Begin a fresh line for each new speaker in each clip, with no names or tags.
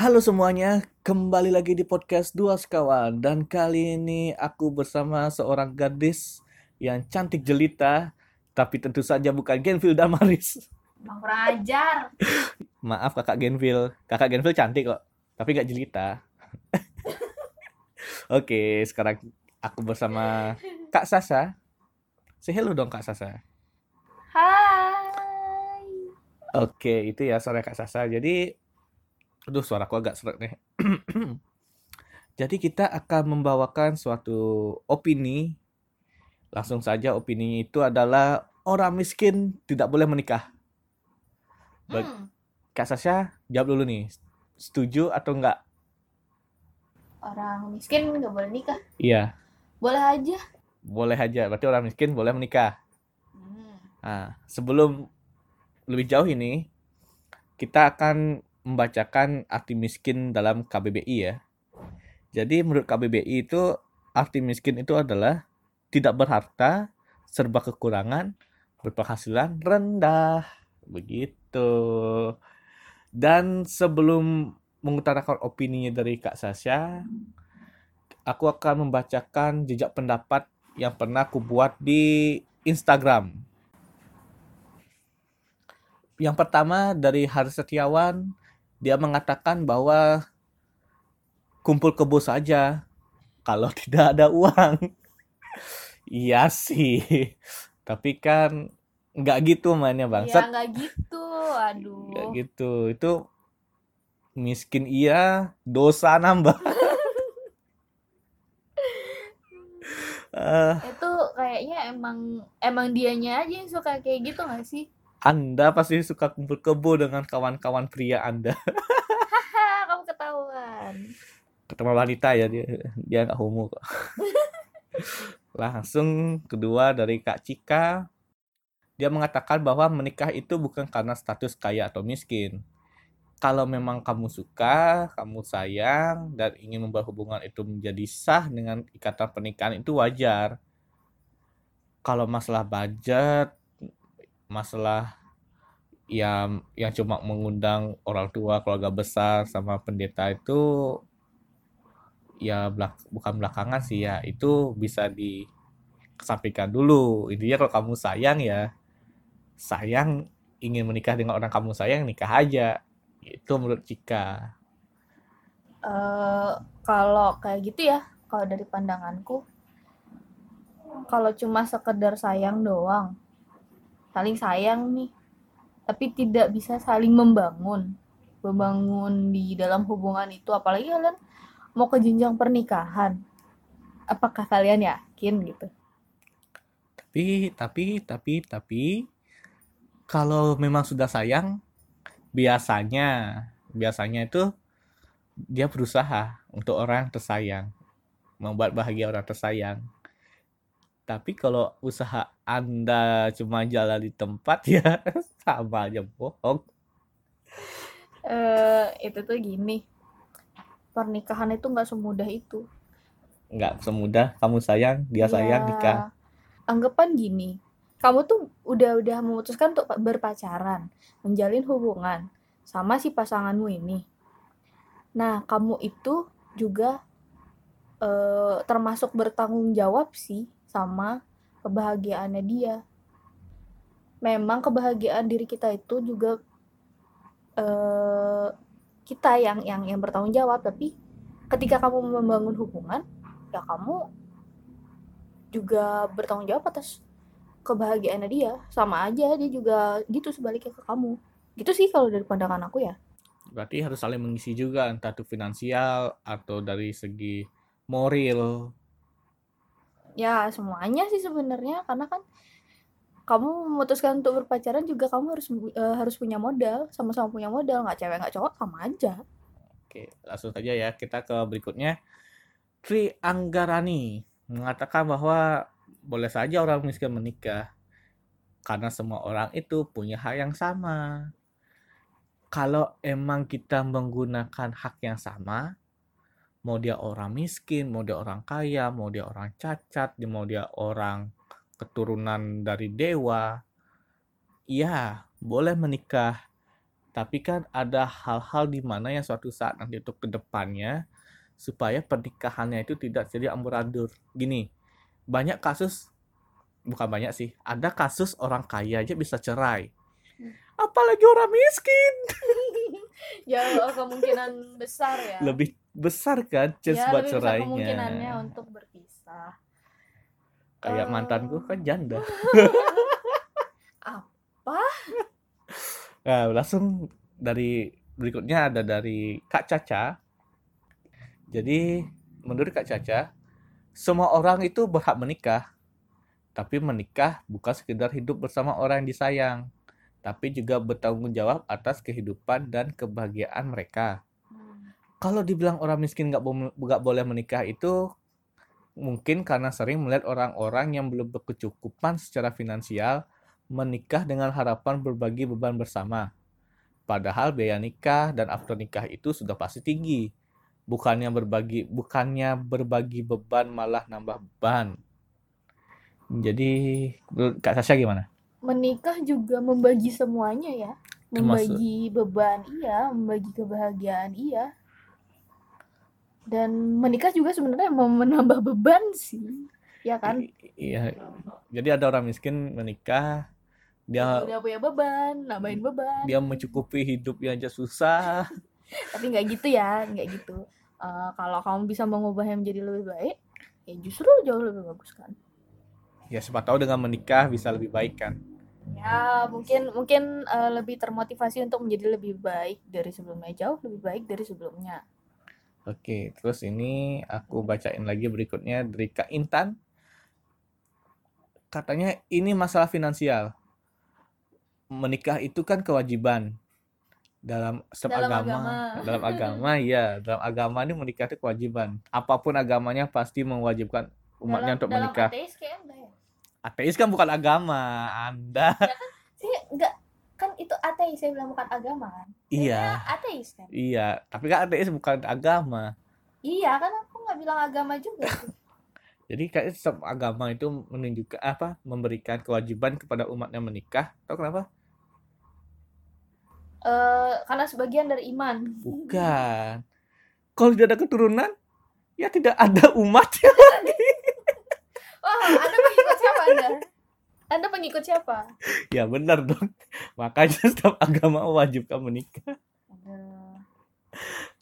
Halo semuanya, kembali lagi di podcast Dua Sekawan dan kali ini aku bersama seorang gadis yang cantik jelita tapi tentu saja bukan Genville Damaris.
Bang kurang ajar.
Maaf kakak Genville, kakak Genville cantik kok, tapi nggak jelita. Oke, sekarang aku bersama Kak Sasa. Say hello dong Kak Sasa.
Hai.
Oke, itu ya suara Kak Sasa. Jadi, aduh suaraku agak seret nih. Jadi kita akan membawakan suatu opini. Langsung saja opini itu adalah orang miskin tidak boleh menikah. Baik.
Hmm,
Kak Sasha, jawab dulu nih. Setuju atau enggak?
orang miskin nggak boleh nikah.
Iya,
Boleh aja.
boleh aja. Berarti orang miskin boleh menikah.
Hmm.
Nah, sebelum lebih jauh ini, kita akan membacakan arti miskin dalam KBBI ya. Jadi menurut KBBI itu arti miskin itu adalah tidak berharta, serba kekurangan, berpenghasilan rendah. Begitu. Dan sebelum mengutarakan opininya dari Kak Sasha, aku akan membacakan jejak pendapat yang pernah aku buat di Instagram. Yang pertama dari Haris Setiawan, dia mengatakan bahwa kumpul kebo saja kalau tidak ada uang. iya sih, tapi kan nggak gitu mainnya
Ya
bangsat.
nggak gitu. Aduh.
Nggak gitu, itu miskin iya, dosa nambah. Eh,
Itu kayaknya emang emang dianya aja yang suka kayak gitu nggak sih?
Anda pasti suka kumpul kebo dengan kawan-kawan pria Anda.
Kamu ketahuan.
Ketemu wanita ya dia dia nggak homo kok. Langsung kedua dari Kak Cika, dia mengatakan bahwa menikah itu bukan karena status kaya atau miskin. Kalau memang kamu suka, kamu sayang, dan ingin membawa hubungan itu menjadi sah dengan ikatan pernikahan itu wajar. Kalau masalah budget, masalah yang yang cuma mengundang orang tua, keluarga besar, sama pendeta itu ya belak- bukan belakangan sih ya itu bisa dikesampingkan dulu. Intinya kalau kamu sayang ya sayang ingin menikah dengan orang kamu sayang nikah aja. Itu menurut Cika.
Eh, kalau kayak gitu ya, kalau dari pandanganku, kalau cuma sekedar sayang doang, saling sayang nih, tapi tidak bisa saling membangun, membangun di dalam hubungan itu, apalagi kalian mau ke jenjang pernikahan, apakah kalian yakin gitu?
tapi tapi tapi tapi kalau memang sudah sayang biasanya biasanya itu dia berusaha untuk orang yang tersayang membuat bahagia orang tersayang tapi kalau usaha anda cuma jalan di tempat ya sama aja bohong.
Eh, itu tuh gini, pernikahan itu nggak semudah itu.
nggak semudah kamu sayang dia sayang
Ya,
nikah.
Anggapan gini, kamu tuh udah-udah memutuskan untuk berpacaran, menjalin hubungan sama si pasanganmu ini. Nah, kamu itu juga eh, termasuk bertanggung jawab sih sama kebahagiaannya dia. Memang kebahagiaan diri kita itu juga eh, kita yang yang yang bertanggung jawab, tapi ketika kamu membangun hubungan, ya kamu juga bertanggung jawab atas kebahagiaannya dia. Sama aja dia juga gitu sebaliknya ke kamu. Gitu sih kalau dari pandangan aku ya.
Berarti harus saling mengisi juga entah itu finansial atau dari segi moral
ya semuanya sih sebenarnya karena kan kamu memutuskan untuk berpacaran juga kamu harus eh, harus punya modal sama-sama punya modal nggak cewek nggak cowok sama aja
Oke, langsung saja ya kita ke berikutnya. Tri Anggarani mengatakan bahwa boleh saja orang miskin menikah karena semua orang itu punya hak yang sama. Kalau emang kita menggunakan hak yang sama, mau dia orang miskin, mau dia orang kaya, mau dia orang cacat, mau dia orang keturunan dari dewa, iya boleh menikah Tapi kan ada hal-hal di mana yang suatu saat nanti untuk ke depannya supaya pernikahannya itu tidak jadi amburadul. Gini, banyak kasus bukan banyak sih, ada kasus orang kaya aja bisa cerai.
Hmm.
Apalagi orang miskin.
ya kemungkinan besar ya
Lebih besar kan chance
ya
buat
lebih
cerainya.
kemungkinannya untuk berpisah
Kayak
Eh.
mantanku kan janda.
apa
Nah, langsung dari berikutnya ada dari Kak Caca. Jadi, menurut Kak Caca, semua orang itu berhak menikah. Tapi menikah bukan sekedar hidup bersama orang yang disayang, tapi juga bertanggung jawab atas kehidupan dan kebahagiaan mereka. Kalau dibilang orang miskin nggak bo- boleh menikah itu mungkin karena sering melihat orang-orang yang belum berkecukupan secara finansial menikah dengan harapan berbagi beban bersama. Padahal biaya nikah dan after nikah itu sudah pasti tinggi. Bukannya berbagi bukannya berbagi beban malah nambah beban. Jadi Kak Sasha gimana?
menikah juga membagi semuanya ya
Termasuk-
membagi beban iya membagi kebahagiaan iya dan menikah juga sebenarnya mau menambah beban sih ya kan
I- Iya. Jadi ada orang miskin menikah dia
udah punya beban nambahin beban
dia mencukupi hidupnya aja susah.
tapi nggak gitu ya nggak gitu Eh, kalau kamu bisa mengubahnya menjadi lebih baik ya justru jauh lebih bagus kan
Ya siapa tahu dengan menikah bisa lebih baik kan.
ya mungkin mungkin eh, lebih termotivasi untuk menjadi lebih baik dari sebelumnya jauh lebih baik dari sebelumnya
Oke, terus ini aku bacain lagi berikutnya dari Kak Intan. Katanya ini masalah finansial. Menikah itu kan kewajiban dalam setiap
Dalam
agama.
agama.
Dalam agama ya, dalam agama ini menikah itu kewajiban. Apa pun agamanya pasti mewajibkan umatnya untuk
dalam
menikah.
ateis kayak ya
Ateis kan bukan agama, Anda.
sih enggak kan itu ateis saya bilang bukan agama kan
Iya,
ateis kan
iya. Tapi kan ateis bukan agama.
iya kan aku nggak bilang agama juga.
Jadi kayak setiap agama itu menunjukkan apa? Memberikan kewajiban kepada umatnya menikah. Tahu kenapa?
Eh, karena sebagian dari iman
Bukan. Kalau tidak ada keturunan, ya tidak ada umatnya.
wah anda pengikut siapa anda anda pengikut siapa
ya benar dong. Makanya setiap agama mewajibkan menikah.
Aduh.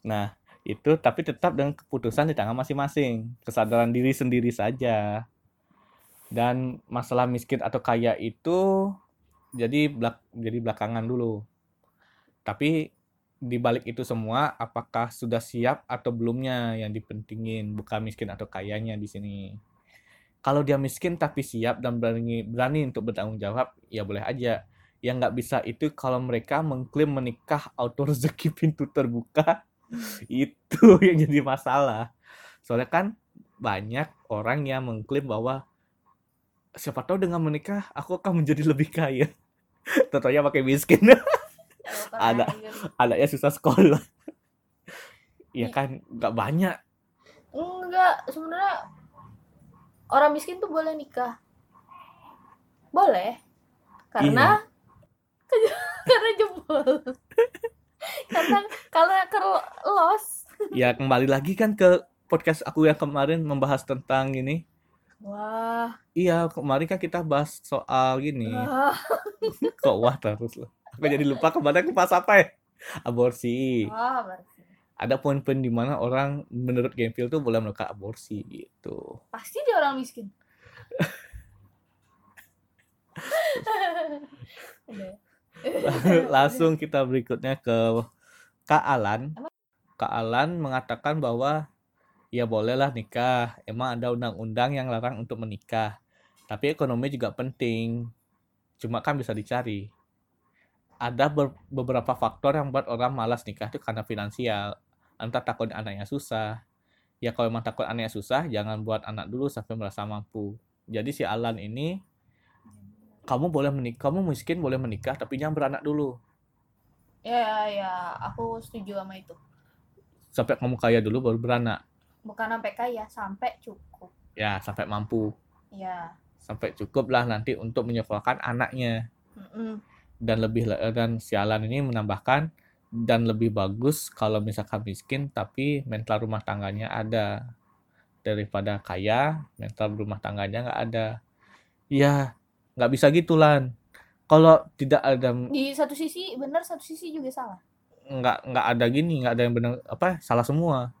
Nah, itu tapi tetap dengan keputusan di tangan masing-masing. Kesadaran diri sendiri saja. Dan masalah miskin atau kaya itu jadi belak jadi belakangan dulu. Tapi di balik itu semua, apakah sudah siap atau belumnya yang dipentingin, bukan miskin atau kayanya di sini. Kalau dia miskin tapi siap dan berani berani untuk bertanggung jawab, ya boleh aja. Yang nggak bisa itu kalau mereka mengklaim menikah auto rezeki pintu terbuka, itu yang jadi masalah. Soalnya kan banyak orang yang mengklaim bahwa siapa tahu dengan menikah aku akan menjadi lebih kaya. Tentunya pakai miskin.
Ya,
Ada.
gitu.
anaknya susah sekolah. Iya
Ih.
kan, nggak banyak.
enggak sebenarnya orang miskin tuh boleh nikah boleh karena karena jempol karena karena kelos
Ya kembali lagi kan ke podcast aku yang kemarin membahas tentang ini.
wah
Iya, kemarin kan kita bahas soal gini.
wah
Kok wah terus loh. Aku jadi lupa kemarin aku bahas apa ya? Aborsi.
wah berarti.
Ada poin-poin di mana orang menurut Genfil tuh boleh melakukan aborsi gitu.
pasti dia orang miskin.
Langsung kita berikutnya ke Kak Alan. Kak Alan mengatakan bahwa ya bolehlah nikah. Emang ada undang-undang yang larang untuk menikah. Tapi ekonomi juga penting. Cuma kan bisa dicari. Ada ber- beberapa faktor yang buat orang malas nikah itu karena finansial. Entah takut anaknya susah. Ya kalau emang takut anaknya susah, jangan buat anak dulu sampai merasa mampu. Jadi si Alan ini, kamu boleh menikah, kamu miskin boleh menikah, tapi jangan beranak dulu.
ya ya aku setuju sama itu
sampai kamu kaya dulu baru beranak
bukan sampai kaya sampai cukup
ya sampai mampu
ya
sampai cukup lah nanti untuk menyekolahkan anaknya
Mm-mm.
dan lebih dan sialan ini menambahkan dan lebih bagus kalau misalkan miskin tapi mental rumah tangganya ada. Daripada kaya mental rumah tangganya nggak ada. Ya nggak bisa gitu lan kalau tidak ada
di satu sisi benar satu sisi juga salah.
Nggak nggak ada gini nggak ada yang benar apa salah semua.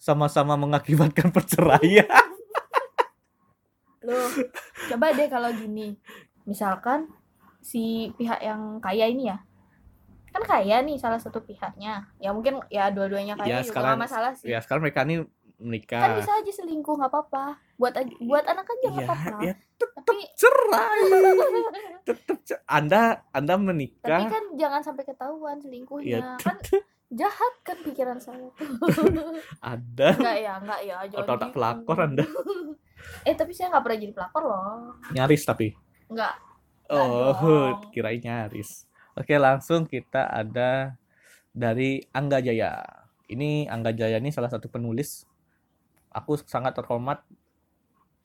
Sama-sama mengakibatkan perceraian.
Loh coba deh kalau gini. Misalkan si pihak yang kaya ini ya kan kaya nih salah satu pihaknya. Ya mungkin ya dua-duanya kaya
Ya,
juga
sekarang-
nggak masalah sih.
ya sekarang mereka
kan
menikah.
Bisa aja selingkuh nggak apa-apa. Buat buat anak aja nggak
ya,
apa-apa.
ya
tapi
cerai. Tetap ce- anda anda menikah.
Tapi kan jangan sampai ketahuan selingkuhnya.
Ya
kan jahat kan pikiran saya tuh.
Ada.
Enggak ya enggak ya jangan
Otak-otak
gitu.
pelakor Anda.
eh tapi saya nggak pernah jadi pelakor loh.
Nyaris tapi.
Enggak
oh kirain nyaris oke langsung kita ada dari Angga Jaya. Ini Angga Jaya ini salah satu penulis. Aku sangat terhormat.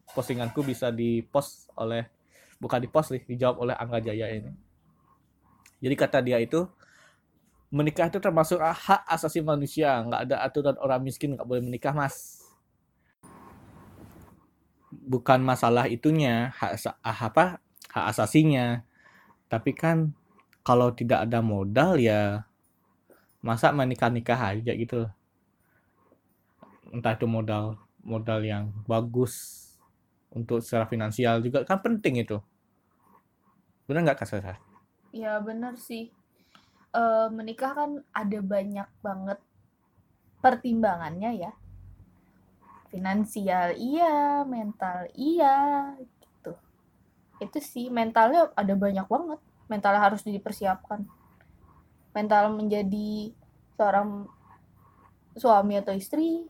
Postinganku bisa dipost oleh bukan dipost nih dijawab oleh Angga Jaya ini. Jadi kata dia itu menikah itu termasuk hak asasi manusia. Nggak ada aturan orang miskin nggak boleh menikah mas. Bukan masalah itunya hak apa hak asasinya. Tapi kan kalau tidak ada modal ya masa menikah nikah aja gitu. Loh. entah itu modal modal yang bagus untuk secara finansial juga kan penting itu. Benar nggak kak
ya benar sih. Eh, menikah kan ada banyak banget pertimbangannya ya. Finansial iya mental iya gitu. Itu sih mentalnya ada banyak banget mentalnya harus dipersiapkan. Mental menjadi seorang suami atau istri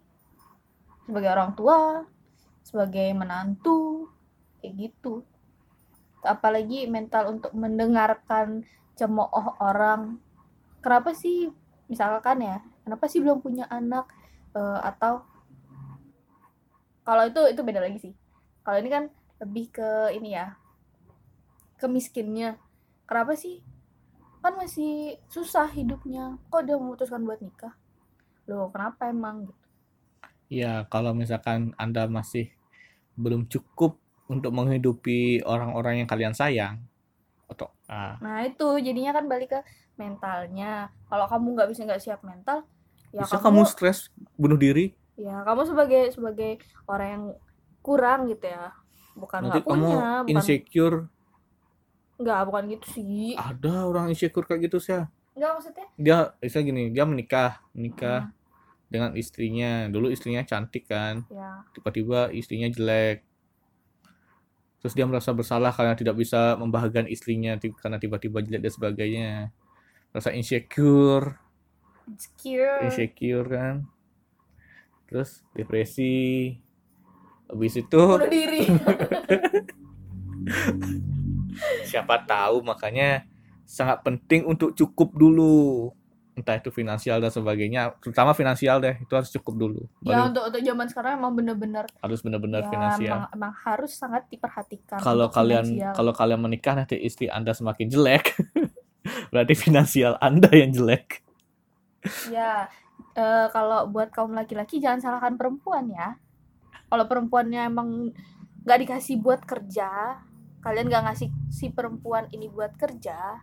sebagai orang tua sebagai menantu kayak gitu. Apalagi mental untuk mendengarkan cemooh orang. Kenapa sih misalkan ya kenapa sih belum punya anak? Eh, atau kalau itu itu beda lagi sih. Kalau ini kan lebih ke ini ya ke miskinnya kenapa sih? Kan masih susah hidupnya. Kok dia memutuskan buat nikah? Loh kenapa emang gitu?
Ya kalau misalkan anda masih belum cukup untuk menghidupi orang-orang yang kalian sayang atau ah,
nah itu jadinya kan balik ke mentalnya. Kalau kamu nggak bisa nggak siap mental ya
bisa kamu stres bunuh diri.
Ya kamu sebagai sebagai orang yang kurang gitu ya. Bukan
nanti kamu
punya bukan
insecure
nggak bukan gitu sih.
Ada orang insecure kayak gitu sih
nggak maksudnya?
Dia bisa gini dia menikah menikah
Hmm,
dengan istrinya. Dulu istrinya cantik kan.
Ya.
Tiba-tiba istrinya jelek. Terus dia merasa bersalah karena tidak bisa membahagiakan istrinya karena tiba-tiba jelek dan sebagainya. Rasa insecure.
Insecure.
Insecure kan. Terus depresi. Habis itu
bunuh diri
siapa tahu makanya sangat penting untuk cukup dulu. Entah itu finansial dan sebagainya terutama finansial deh itu harus cukup dulu.
Ya
baru
untuk untuk zaman sekarang emang bener-bener
harus benar-benar
ya,
finansial.
emang, emang harus sangat diperhatikan
kalau kalian
finansial.
kalau kalian menikah nanti istri anda semakin jelek. Berarti finansial anda yang jelek.
Ya eh, kalau buat kaum laki-laki jangan salahkan perempuan ya. Kalau perempuannya emang nggak dikasih buat kerja kalian nggak ngasih si perempuan ini buat kerja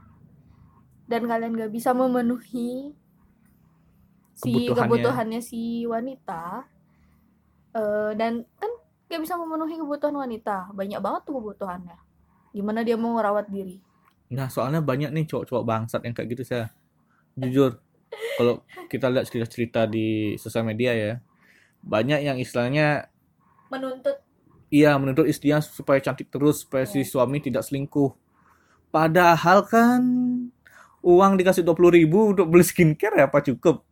dan kalian nggak bisa memenuhi si
Kebutuhannya.
kebutuhannya si wanita eh, dan kan nggak bisa memenuhi kebutuhan wanita. Banyak banget tuh kebutuhannya. Gimana dia mau merawat diri?
Nah soalnya banyak nih cowok-cowok bangsat yang kayak gitu saya jujur kalau kita lihat cerita-cerita di sosial media ya banyak yang istilahnya
menuntut
Iya, menuntut istrinya supaya cantik terus, supaya si
Iya.
suami tidak selingkuh. Padahal kan uang dikasih 20.000 ribu untuk beli skincare ya apa cukup?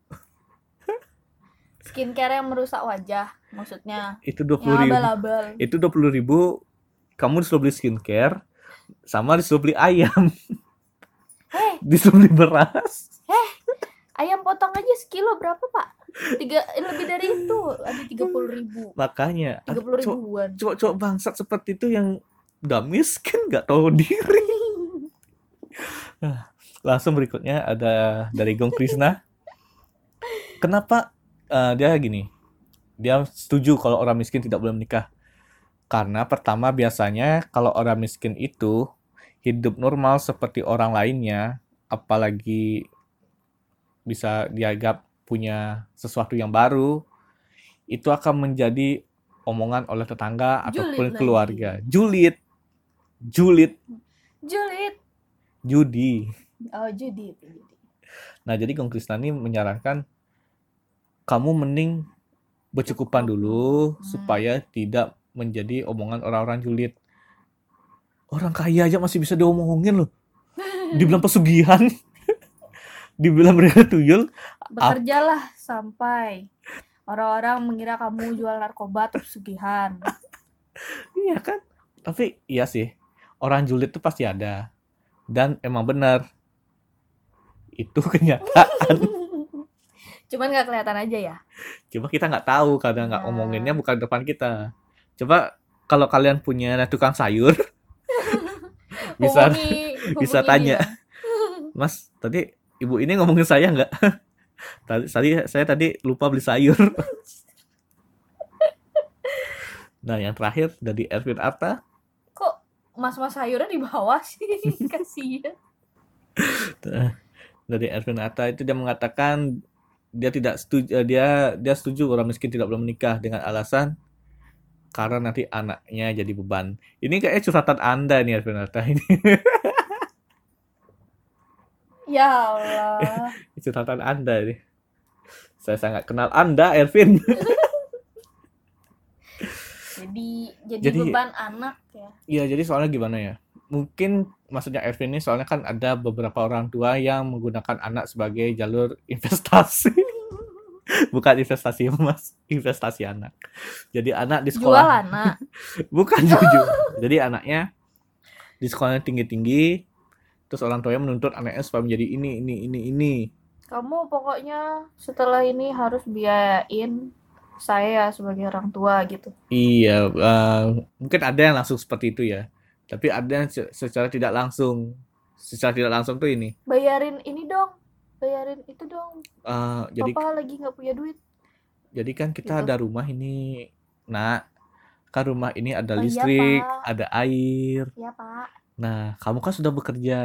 skincare yang merusak wajah maksudnya
Itu
yang
20.000 ribu.
abal-abal
Itu 20.000 ribu kamu disuruh beli skincare sama disuruh beli ayam,
Heh,
disuruh beli beras.
Ayam potong aja sekilo berapa pak? Tiga lebih dari itu ada tiga puluh ribu,
Makanya
tiga puluh
cowok-
ribuan.
cowok-cowok bangsat seperti itu yang gak miskin, gak tahu diri. Langsung berikutnya ada dari Gong Krishna. Kenapa eh, dia gini? Dia setuju kalau orang miskin tidak boleh menikah. Karena pertama biasanya kalau orang miskin itu hidup normal seperti orang lainnya, apalagi bisa dianggap punya sesuatu yang baru, itu akan menjadi omongan oleh tetangga ataupun
lagi.
keluarga. Julid. Julid.
Julid.
Judi.
Oh, judi.
Nah, jadi Gong Krishna ini menyarankan kamu mending bercukupan dulu
Hmm.
supaya tidak menjadi omongan orang-orang julid. Orang kaya aja masih bisa diomongin loh. Dibilang pesugihan. Dibilang mereka tuyul.
Bekerjalah sampai orang-orang mengira kamu jual narkoba atau pesugihan.
Iya kan? Tapi iya sih. Orang julid itu pasti ada. Dan emang benar. Itu kenyataan.
Cuman nggak kelihatan aja ya.
Cuma kita nggak tahu karena nggak
Ya.
ngomonginnya bukan depan kita. Coba kalau kalian punya tukang sayur, bisa
Hubungi-
bisa
hubungi
tanya.
dia.
Mas, tadi ibu ini ngomongin saya nggak? tadi, tadi saya tadi lupa beli sayur. nah, yang terakhir dari Erwin Arta.
Kok mas-mas sayurnya di bawah sih? Kasihan.
Dari Erwin Arta itu dia mengatakan dia tidak setuju dia dia setuju orang miskin tidak boleh menikah dengan alasan karena nanti anaknya jadi beban. Ini kayaknya curhatan Anda nih Erwin Arta ini.
Ya Allah.
curhatan Anda ini. Saya sangat kenal Anda, Ervin.
Jadi jadi,
Jadi-
beban anak ya.
Iya, jadi soalnya gimana ya? Mungkin maksudnya Ervin ini soalnya kan ada beberapa orang tua yang menggunakan anak sebagai jalur investasi. Bukan investasi emas, investasi anak. Jadi anak di
Jual
sekolah
anak.
bukan jujur. Jadi anaknya di sekolahnya tinggi-tinggi, terus orang tuanya menuntut anaknya supaya menjadi ini, ini, ini, ini.
Kamu pokoknya setelah ini harus biayain saya sebagai orang tua gitu.
Iya, eh, mungkin ada yang langsung seperti itu ya. Tapi ada yang se- secara tidak langsung. Secara tidak langsung tuh ini.
Bayarin ini dong. Bayarin itu dong.
eh, jadi
Papa lagi nggak punya duit.
jadi kan kita
Gitu.
ada rumah ini. Nah, kan rumah ini ada
Oh iya,
listrik,
Pak.
ada air.
Ya, Pak.
Nah, kamu kan sudah bekerja.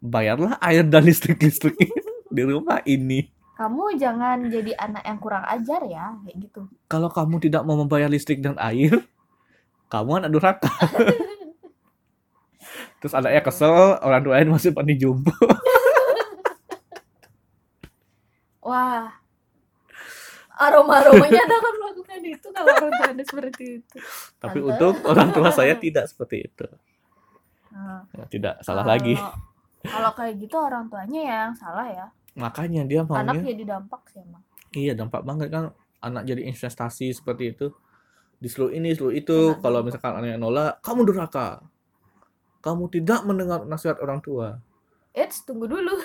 Bayarlah air dan listrik-listrik di rumah ini.
Kamu jangan jadi anak yang kurang ajar ya, kayak gitu.
Kalau kamu tidak mau membayar listrik dan air, kamu anak durhaka. Terus anaknya kesel, orang tuanya masih pandai jumbo.
Wah. Aroma-aromanya akan melakukan itu kalau orang tua Anda seperti itu.
Tapi
Tante.
untung orang tua saya tidak seperti itu.
Nah,
Ya, tidak salah
kalau-
lagi.
Kalau kayak gitu orang tuanya yang salah ya.
Makanya dia
Anak
maunya
jadi dampak sih emang.
iya dampak banget kan anak jadi investasi seperti itu. Disuruh ini, disuruh itu.
Anak
Kalau misalkan anaknya nolak, kamu durhaka. Kamu tidak mendengar nasihat orang tua.
Eits, tunggu dulu.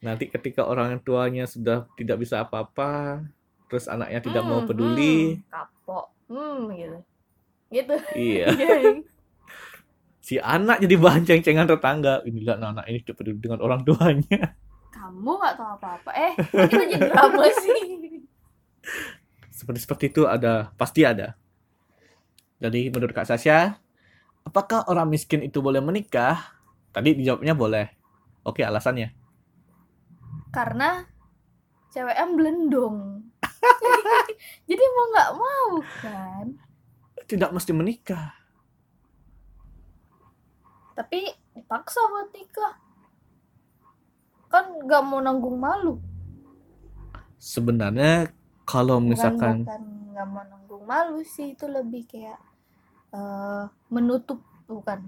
Nanti ketika orang tuanya sudah tidak bisa apa-apa, terus anaknya tidak mau
Hmm,
peduli,
hmm, kapok. Hmm, gitu. Gitu.
iya. Si anak jadi bahan ceng-cengan tetangga. Inilah anak ini tidak peduli dengan orang tuanya.
Kamu nggak tahu apa-apa. Eh, kita jadi drama sih.
seperti seperti itu ada pasti ada. Jadi menurut Kak Sasha, apakah orang miskin itu boleh menikah? Tadi dijawabnya boleh. Oke, alasannya.
Karena ceweknya belendong. jadi mau nggak mau kan.
Tidak mesti menikah.
Tapi dipaksa buat nikah. Kan nggak mau nanggung malu.
Sebenarnya kalau misalkan
nggak mau nanggung malu sih itu lebih kayak eh, menutup bukan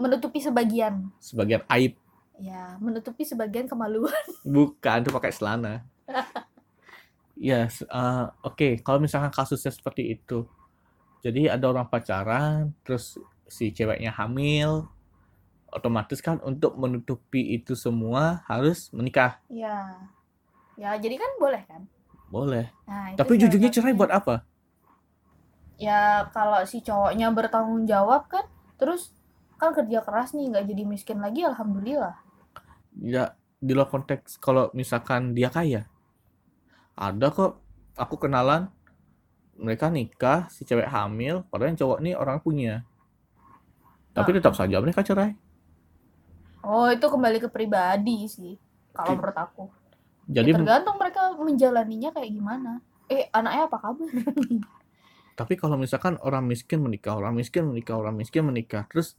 menutupi sebagian
sebagian aib
ya menutupi sebagian kemaluan
bukan tuh pakai celana. Ya, s- eh, oke. Kalau misalkan kasusnya seperti itu, jadi ada orang pacaran, terus si ceweknya hamil, otomatis kan untuk menutupi itu semua harus menikah.
ya ya jadi kan boleh kan
Boleh.
nah
Tapi jujurnya cerai
satunya.
buat apa?
ya kalau si cowoknya bertanggung jawab kan terus kan kerja keras nih nggak jadi miskin lagi alhamdulillah
ya di luar konteks kalau misalkan dia kaya ada kok aku kenalan mereka nikah si cewek hamil padahal yang cowok nih orang punya tapi
Ah.
tetap saja mereka cerai
oh itu kembali ke pribadi sih kalau menurut aku.
Jadi
ya, tergantung mereka menjalaninya kayak gimana. Eh anaknya apa kabar?
Tapi kalau misalkan orang miskin menikah orang miskin menikah orang miskin menikah terus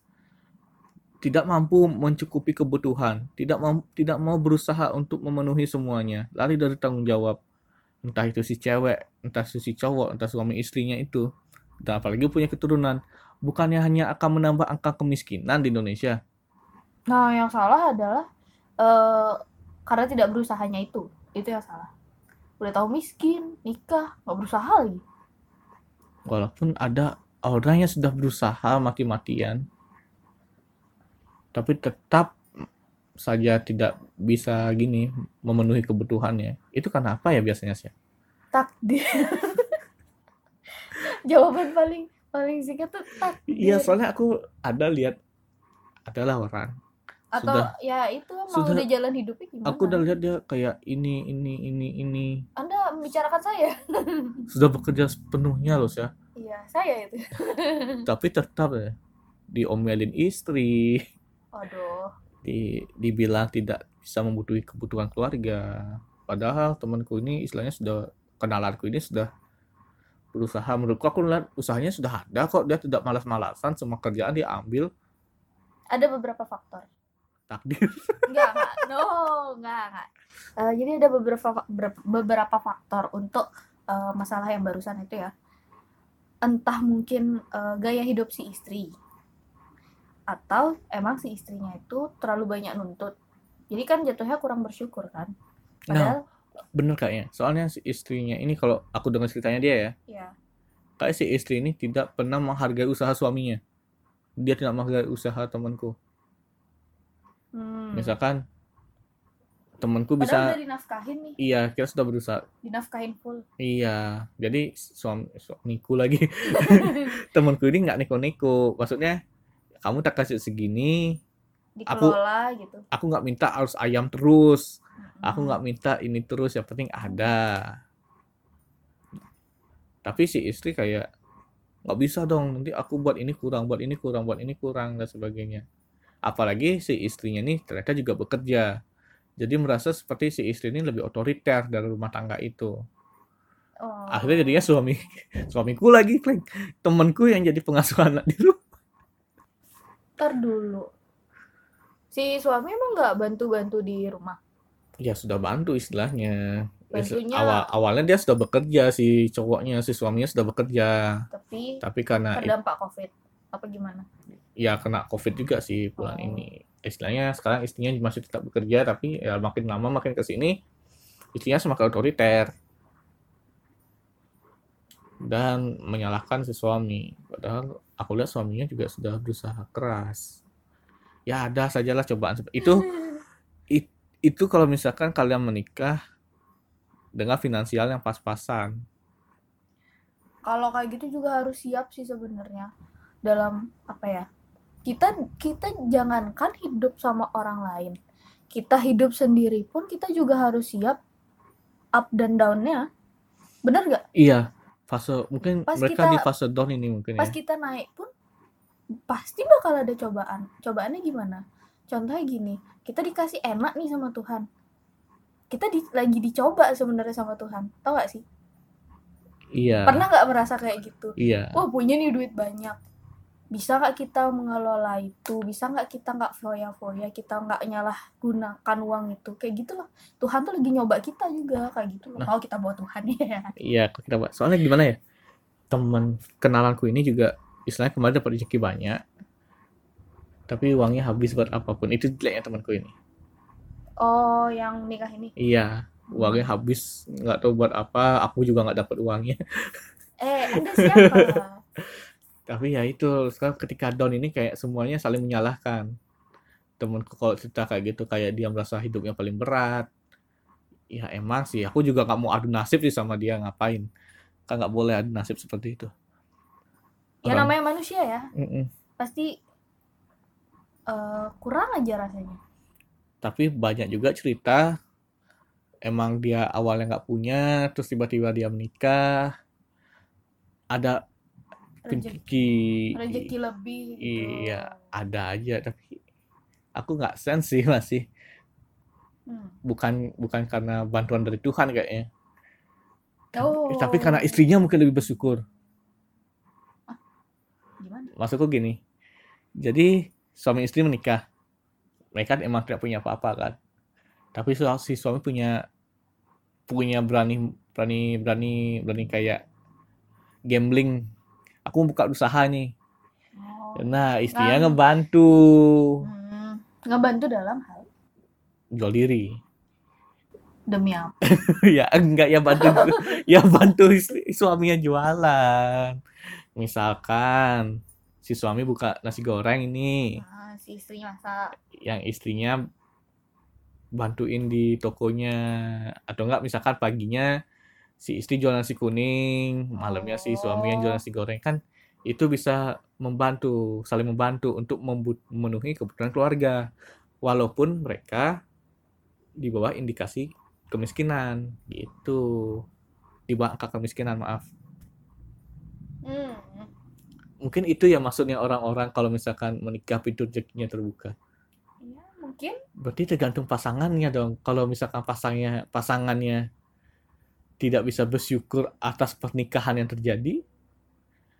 tidak mampu mencukupi kebutuhan tidak mau tidak mau berusaha untuk memenuhi semuanya lari dari tanggung jawab. Entah itu si cewek entah itu si cowok entah suami istrinya itu. Dan apalagi punya keturunan. Bukannya hanya akan menambah angka kemiskinan di Indonesia
nah yang salah adalah eh karena tidak berusahanya itu. Itu yang salah. Udah tahu miskin nikah nggak berusaha lagi.
Walaupun ada orang yang sudah berusaha mati-matian tapi tetap saja tidak bisa gini memenuhi kebutuhannya. Itu kenapa ya biasanya sih?
Takdir. Jawaban paling paling singkat tuh takdir.
Iya soalnya aku ada lihat adalah orang
atau
sudah.
ya itu emang
sudah-
udah jalan hidupnya gimana?
Aku udah lihat dia kayak ini ini ini ini.
Anda membicarakan saya?
Sudah bekerja sepenuhnya loh ya
iya saya itu.
Tapi tetap ya diomelin istri.
Aduh
di dibilang tidak bisa membutuhi kebutuhan keluarga. Padahal temanku ini istilahnya sudah kenalanku ini sudah berusaha menurutku. Aku lihat usahanya sudah ada kok. Dia tidak malas-malasan semua kerjaan dia ambil.
Ada beberapa faktor
takdir.
Enggak enggak no enggak enggak Eh, jadi ada beberapa ber- beberapa faktor untuk eh, masalah yang barusan itu ya. Entah mungkin eh, gaya hidup si istri. Atau emang si istrinya itu terlalu banyak nuntut. Jadi kan jatuhnya kurang bersyukur kan.
Nah
padahal
bener kayaknya soalnya si istrinya ini kalau aku dengar ceritanya dia ya
ya
kayak si istri ini tidak pernah menghargai usaha suaminya. Dia tidak menghargai usaha temanku
hmm.
misalkan temanku bisa
udah dinafkahin nih.
Iya kita sudah berusaha.
Dinafkahin full.
Iya jadi suami suamiku lagi. Temanku ini nggak neko-neko. Maksudnya kamu tak kasih segini
dikelola gitu.
aku nggak minta harus ayam terus. Aku
Mm-mm.
nggak minta ini terus yang penting ada. Tapi si istri kayak nggak bisa dong nanti aku buat ini kurang buat ini kurang buat ini kurang dan sebagainya apalagi si istrinya nih ternyata juga bekerja jadi merasa seperti si istri ini lebih otoriter dari rumah tangga itu
Oh.
akhirnya jadinya suami suamiku lagi kleng temanku yang jadi pengasuh anak di rumah
Ntar dulu. Si suami emang nggak bantu-bantu di rumah.
ya sudah bantu istilahnya
Bantunya-
awal awalnya dia sudah bekerja si cowoknya si suaminya sudah bekerja
Tapi
tapi karena
terdampak COVID. Apa gimana?
Ya kena covid juga sih bulan
Oh.
ini. Istilahnya sekarang istrinya masih tetap bekerja tapi ya makin lama makin ke sini istrinya semakin otoriter. Dan menyalahkan si suami. Padahal aku lihat suaminya juga sudah berusaha keras. Ya ada sajalah cobaan itu. It- itu kalau misalkan kalian menikah dengan finansial yang pas-pasan.
Kalau kayak gitu juga harus siap sih sebenarnya. Dalam apa ya? Kita kita jangankan hidup sama orang lain. Kita hidup sendiri pun kita juga harus siap up dan down-nya. Bener gak?
iya fase mungkin
Pas
mereka
kita-
di fase down ini mungkin
Pas
ya
kita naik pun pasti bakal ada cobaan. Cobaannya gimana? Contohnya gini, kita dikasih enak nih sama Tuhan. Kita di- lagi dicoba sebenarnya sama Tuhan. Tahu gak sih?
iya
Pernah nggak merasa kayak gitu?
iya
Wah punya nih duit banyak. Bisa nggak kita mengelola itu? Bisa nggak kita nggak foya-foya? Kita nggak nyalah gunakan uang itu? Kayak gitu loh. Tuhan tuh lagi nyoba kita juga kayak gitu loh.
Nah.
Mau kita bawa Tuhan ya.
Iya, kita bahas. Soalnya gimana ya? Teman kenalanku ini juga istilahnya kemarin dapat rezeki banyak. Tapi uangnya habis buat apa pun. Itu jeleknya temanku ini.
Oh, yang nikah ini.
Iya, uangnya habis nggak tahu buat apa. Aku juga nggak dapat uangnya.
Eh, Anda siapa?
Tapi ya itu sekarang ketika down ini kayak semuanya saling menyalahkan. Temanku kalau cerita kayak gitu kayak dia merasa hidupnya paling berat. Ya emang sih, aku juga nggak mau adu nasib sih sama dia ngapain. Kan nggak boleh adu nasib seperti itu.
ya
Orang-
namanya manusia ya.
Mm-mm.
Pasti eh, kurang aja rasanya
tapi banyak juga cerita emang dia awalnya nggak punya terus tiba-tiba dia menikah ada
rezeki
rezeki
lebih gitu.
iya ada aja tapi aku nggak sense sih masih.
Hmm.
bukan bukan karena bantuan dari Tuhan kayaknya.
Oh.
tapi karena istrinya mungkin lebih bersyukur.
Gimana?
Maksudku gini jadi suami istri menikah. Mereka emang tidak punya apa-apa kan. Tapi si suami punya punya berani berani berani berani kayak gambling aku mau buka usaha nih.
Oh.
nah istrinya
Nah.
ngebantu.
Hmm. ngebantu dalam hal?
Jual diri.
Demi apa?
Ya enggak ya bantu ya bantu istri, suaminya jualan. Misalkan si suami buka nasi goreng ini.
Nah, si istri masak.
Yang istrinya bantuin di tokonya. Atau enggak misalkan paginya si istri jual nasi kuning malamnya si suami yang jual nasi goreng. Kan itu bisa membantu saling membantu untuk memenuhi kebutuhan keluarga. Walaupun mereka di bawah indikasi kemiskinan gitu. Di bawah angka kemiskinan maaf.
Hmm.
mungkin itu ya maksudnya orang-orang kalau misalkan menikah pintu rezekinya terbuka.
Ya mungkin.
Berarti tergantung pasangannya dong. Kalau misalkan pasangnya pasangannya tidak bisa bersyukur atas pernikahan yang terjadi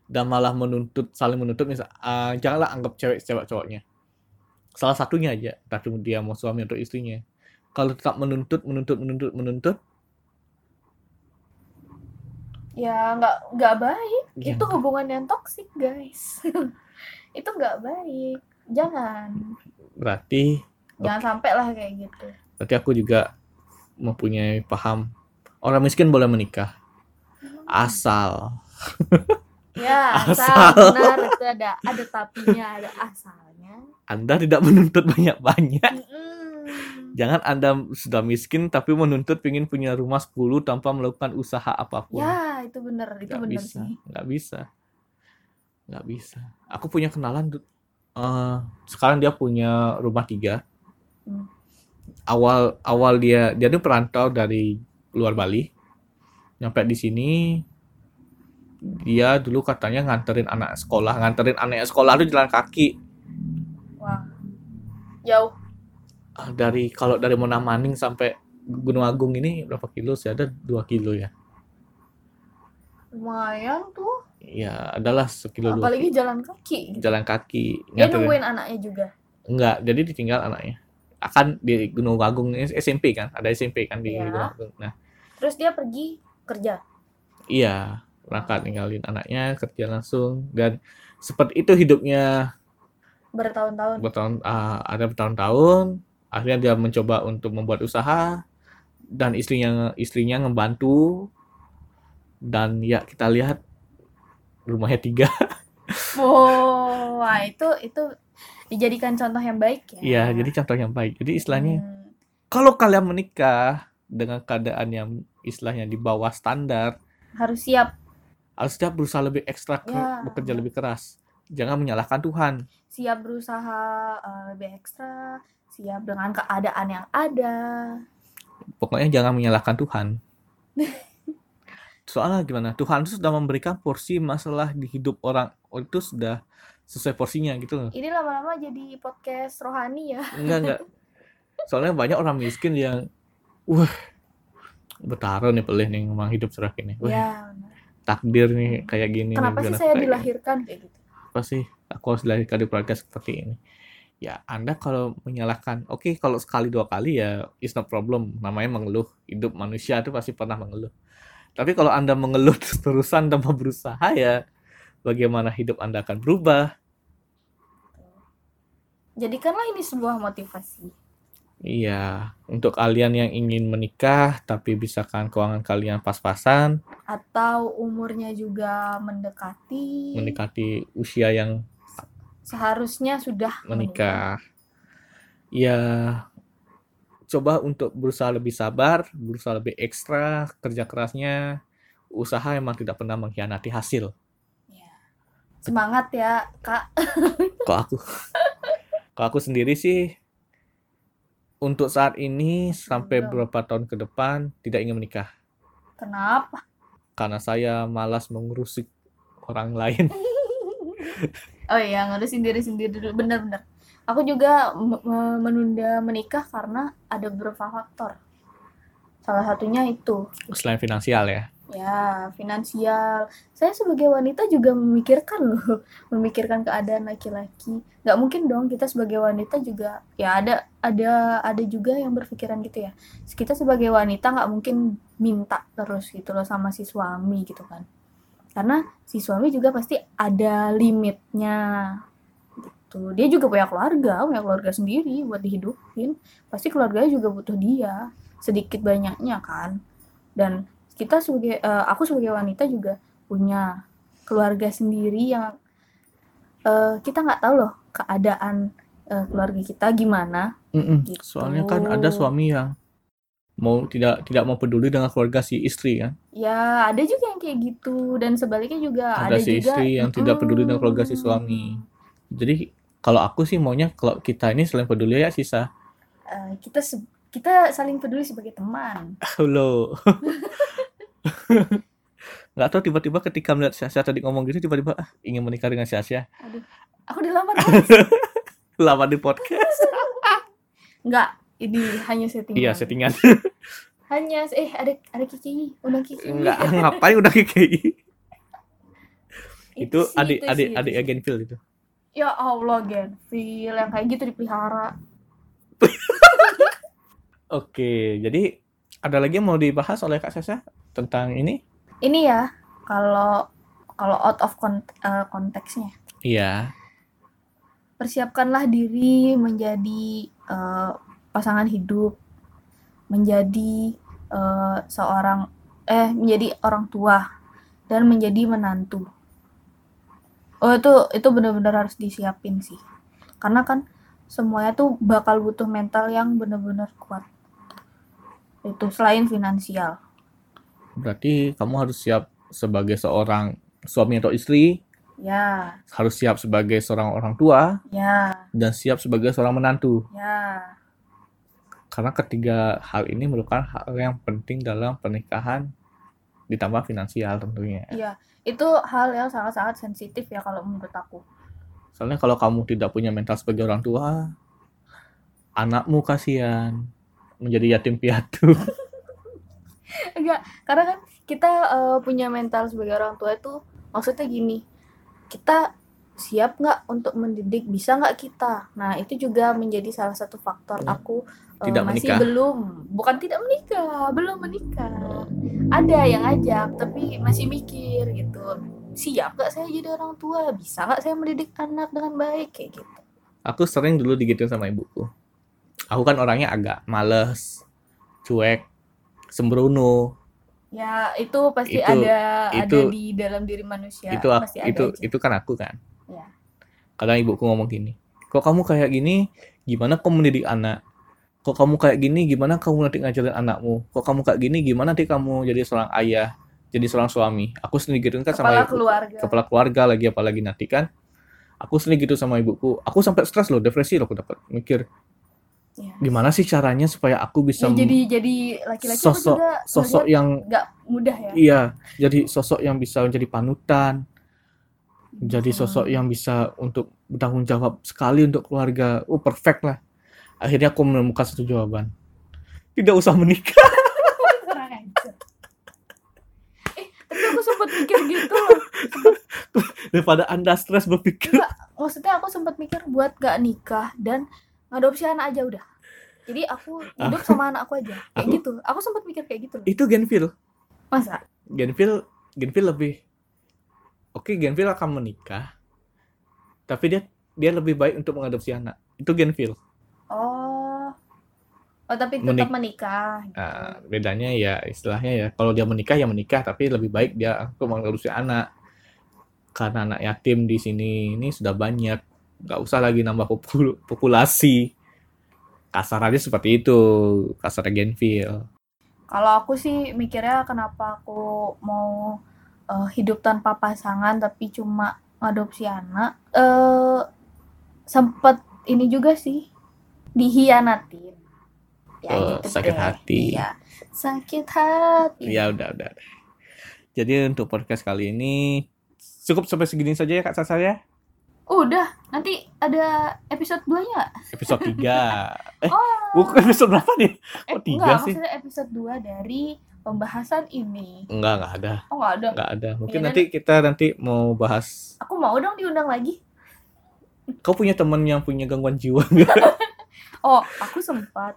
dan malah menuntut saling menuntut misal ah, janganlah anggap cewek cewek cowoknya. Salah satunya aja, entah itu dia mau suami atau istrinya. Kalau tetap menuntut menuntut menuntut menuntut,
ya nggak nggak baik.
Ya
itu hubungan yang toksik guys. Itu nggak baik. Jangan.
Berarti
jangan sampai lah kayak gitu.
Berarti aku juga mempunyai paham orang miskin boleh menikah asal
ya
Asal.
asal benar itu ada ada tapinya ada asalnya
Anda tidak menuntut banyak-banyak.
Mm-mm.
Jangan Anda sudah miskin tapi menuntut ingin punya rumah 10 tanpa melakukan usaha apa pun.
ya itu bener itu bener
bisa,
sih
nggak bisa. Nggak bisa. Aku punya kenalan eh, sekarang dia punya rumah tiga.
Hmm.
Awal awal dia dia tuh perantau dari luar Bali. Nyampe di sini dia dulu katanya nganterin anak sekolah, nganterin anaknya sekolah tuh jalan kaki.
wah jauh
Ah, dari kalau dari Monamaning sampai Gunung Agung ini berapa kilo sih? Ada 2 kilo ya.
lumayan tuh
Ya, adalah sekilo dua
apalagi jalan kaki gitu.
jalan kaki.
dia
Nganterin-
nungguin anaknya juga
Enggak, jadi ditinggal anaknya. Akan di Gunung Agung SMP kan? Ada SMP kan di
Iya.
Gunung Agung. Nah,
terus dia pergi kerja
iya, berangkat ninggalin anaknya kerja langsung dan seperti itu hidupnya
bertahun-tahun
bertahun ah, ada bertahun-tahun. Akhirnya dia mencoba untuk membuat usaha dan istrinya istrinya ngebantu dan ya kita lihat rumahnya tiga
oh wah itu itu dijadikan contoh yang baik ya
Iya, jadi contoh yang baik. Jadi istilahnya
Hmm.
kalau kalian menikah dengan keadaan yang istilahnya di bawah standar,
harus siap
harus siap berusaha lebih ekstra
Ya.
bekerja lebih keras. Jangan menyalahkan Tuhan.
siap berusaha eh, lebih ekstra siap dengan keadaan yang ada
Pokoknya jangan menyalahkan Tuhan. Soalnya gimana? Tuhan itu sudah memberikan porsi masalah di hidup orang oh, itu sudah sesuai porsinya gitu loh.
ini lama-lama jadi podcast rohani ya
Enggak enggak. Soalnya banyak orang miskin yang wah bertaruh nih pelih nih memang hidup serah ini. Wah,
ya
takdir nih kayak gini. nih,
kenapa sih
gimana
saya
kayak-
dilahirkan kayak gitu?
Apa sih? Aku harus dilahirkan di keluarga seperti ini. Ya anda kalau menyalahkan oke kalau sekali dua kali ya is no problem. Namanya mengeluh. Hidup manusia itu pasti pernah mengeluh. Tapi kalau anda mengeluh terus-terusan tanpa berusaha ya bagaimana hidup anda akan berubah?
Jadikanlah ini sebuah motivasi
iya untuk kalian yang ingin menikah tapi misalkan keuangan kalian pas-pasan
atau umurnya juga mendekati
mendekati usia yang
seharusnya sudah
menikah. Ya, coba untuk berusaha lebih sabar, berusaha lebih ekstra, kerja kerasnya, usaha emang tidak pernah mengkhianati hasil.
Ya. semangat ya kak
Kok aku Kalau aku sendiri sih untuk saat ini sampai beberapa tahun ke depan tidak ingin menikah
Kenapa?
karena saya malas mengurusi orang lain.
Oh iya, ngurusin diri sendiri dulu. Bener-bener. Aku juga menunda menikah karena ada beberapa faktor. Salah satunya itu,
Selain finansial ya.
Ya finansial. Saya sebagai wanita juga memikirkan loh, memikirkan keadaan laki-laki. Nggak mungkin dong kita sebagai wanita juga, ya ada ada ada juga yang berpikiran gitu ya. Kita sebagai wanita nggak mungkin minta terus gitu loh sama si suami gitu kan. Karena si suami juga pasti ada limitnya gitu. Dia juga punya keluarga, punya keluarga sendiri buat dihidupin. Pasti keluarganya juga butuh dia sedikit banyaknya kan. Dan kita sebagai eh, aku sebagai wanita juga punya keluarga sendiri yang eh, kita nggak tahu loh keadaan eh, keluarga kita gimana. Gitu.
Soalnya kan ada suami yang mau tidak tidak mau peduli dengan keluarga si istri kan.
Ya ada juga yang kayak gitu dan sebaliknya juga
Ada
ada,
si
juga
istri yang tidak peduli dengan keluarga si
Mm.
suami. Jadi kalau aku sih maunya kalau kita ini selain peduli ya sisa.
Eh, kita kita saling peduli sebagai teman.
Halo. Nggak tahu tiba-tiba ketika melihat Syasya tadi ngomong gitu tiba-tiba ah, ingin menikah dengan Syasya.
Aku dilamar.
Lama di podcast.
Enggak, ini hanya settingan.
Iya, settingan.
Hanya eh ada ada Kiki, undang Kiki.
Enggak, ngapain udah KKI. Itu adik
itu
adik adik
sih.
Genfil itu.
Ya Allah, Genfil yang kayak gitu dipelihara.
Oke, jadi ada lagi yang mau dibahas oleh Kak Syasya tentang ini?
Ini ya, kalau kalau out of eh, konteksnya.
Iya.
Persiapkanlah diri menjadi eh, pasangan hidup, menjadi eh, seorang eh menjadi orang tua dan menjadi menantu. Oh itu itu benar-benar harus disiapin sih. Karena kan semuanya tuh bakal butuh mental yang benar-benar kuat. Itu selain finansial.
Berarti kamu harus siap sebagai seorang suami atau istri,
Ya,
harus siap sebagai seorang orang tua,
ya,
dan siap sebagai seorang menantu.
ya.
Karena ketiga hal ini merupakan hal yang penting dalam pernikahan ditambah finansial tentunya.
Iya, itu hal yang sangat-sangat sensitif ya kalau menurut aku.
Soalnya kalau kamu tidak punya mental sebagai orang tua, anakmu kasihan menjadi yatim piatu.
Enggak, karena kan kita eh, punya mental sebagai orang tua itu maksudnya gini, kita siap nggak untuk mendidik, bisa nggak kita? Nah itu juga menjadi salah satu faktor
Hmm.
aku eh,
Tidak
masih
menikah.
belum, bukan tidak menikah, belum menikah. Ada yang ajak, tapi masih mikir gitu. Siap nggak saya jadi orang tua? Bisa nggak saya mendidik anak dengan baik kayak gitu?
Aku sering dulu digituin sama ibuku. Aku kan orangnya agak males, cuek, sembrono.
Ya itu pasti
Itu-
ada ada
itu-
di dalam diri manusia.
itu
pasti ada
itu
aja.
itu kan aku kan.
Ya.
Kadang ibuku ngomong gini, kok kamu kayak gini, gimana kamu mendidik anak? Kok kamu kayak gini, gimana kamu nanti ngajarin anakmu? Kok kamu kayak gini, gimana nanti kamu jadi seorang ayah, jadi seorang suami? Aku sering gituin kan sama
Kepala
ibu-
keluarga.
kepala keluarga lagi apalagi nanti kan. Aku sering gitu sama ibuku. Aku sampai stres loh, depresi loh aku dapat. Mikir,
Ya.
gimana sih caranya supaya aku bisa
Ya, jadi jadi laki-laki
sosok
juga
sosok yang
nggak mudah ya.
iya, jadi sosok yang bisa menjadi panutan, jadi
Hmm.
sosok yang bisa untuk bertanggung jawab sekali untuk keluarga. Oh, perfect lah. Akhirnya aku menemukan satu jawaban. Tidak usah menikah.
Eh, tapi aku sempat mikir gitu loh.
Daripada Anda stres berpikir.
Maksudnya aku sempat mikir buat gak nikah dan ngadopsi anak aja udah. Jadi aku hidup sama anak aku aja. Kayak
Aku-
gitu. Aku sempat mikir kayak gitu loh.
Itu Genfil.
Masa?
Genfil, Genfil lebih Oke, Genfil akan menikah. Tapi dia dia lebih baik untuk mengadopsi anak. Itu Genfil.
Oh. Oh, tapi tetap
Menik-
menikah. gitu.
Nah, bedanya ya istilahnya ya kalau dia menikah ya menikah tapi lebih baik dia untuk mengadopsi anak. Karena anak yatim di sini ini sudah banyak. nggak usah lagi nambah popul- populasi. Kasarannya seperti itu, kasar Genfil.
Kalau aku sih mikirnya kenapa aku mau eh, hidup tanpa pasangan tapi cuma ngadopsi anak. Eh sempet ini juga sih dihianatin.
Oh,
gitu
sakit
deh.
hati.
Iya. Sakit hati.
Ya udah udah. Jadi untuk podcast kali ini cukup sampai segini saja ya Kak Sasa ya.
Udah, nanti ada episode 2 nya
Episode 3. eh,
Oh.
bukan episode berapa nih?
Eh,
Oh, tiga
enggak,
sih.
maksudnya episode 2 dari pembahasan ini.
Enggak, enggak ada.
Oh, enggak ada.
Enggak ada. Mungkin
Iya,
nanti kita nanti mau bahas
Aku mau dong diundang lagi.
kau punya teman yang punya gangguan jiwa enggak?
Oh, aku sempat.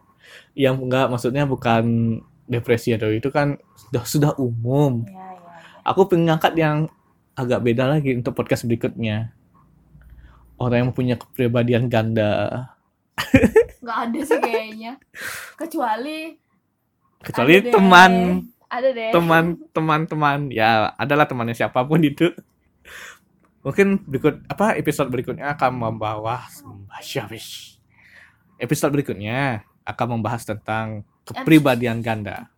yang enggak maksudnya bukan depresi atau itu kan sudah sudah umum.
Ya, ya, ya.
Aku pengen ngangkat yang agak beda lagi untuk podcast berikutnya. Orang yang punya kepribadian ganda.
Nggak ada sih kayaknya. Kecuali
Kecuali
Ada deh.
teman
ada deh.
teman teman teman ya adalah temannya siapa pun itu mungkin berikut apa episode berikutnya akan membawa membahas episode berikutnya akan membahas tentang kepribadian ganda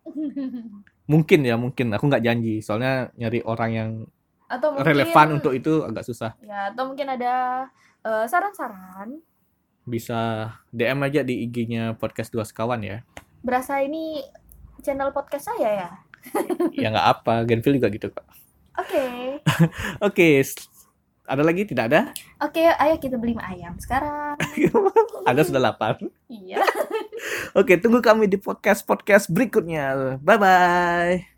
mungkin ya mungkin aku nggak janji soalnya nyari orang yang
atau mungkin
relevan untuk itu agak susah
ya atau mungkin ada eh, saran-saran
bisa DM aja di IG-nya podcast dua sekawan ya
berasa ini channel podcast saya ya.
ya nggak apa Genfil juga gitu kok
Oke.
oke ada lagi tidak ada
Oke, ayo kita beli ayam sekarang.
ada sudah lapar
iya.
Oke, tunggu kami di podcast-podcast berikutnya. Bye bye.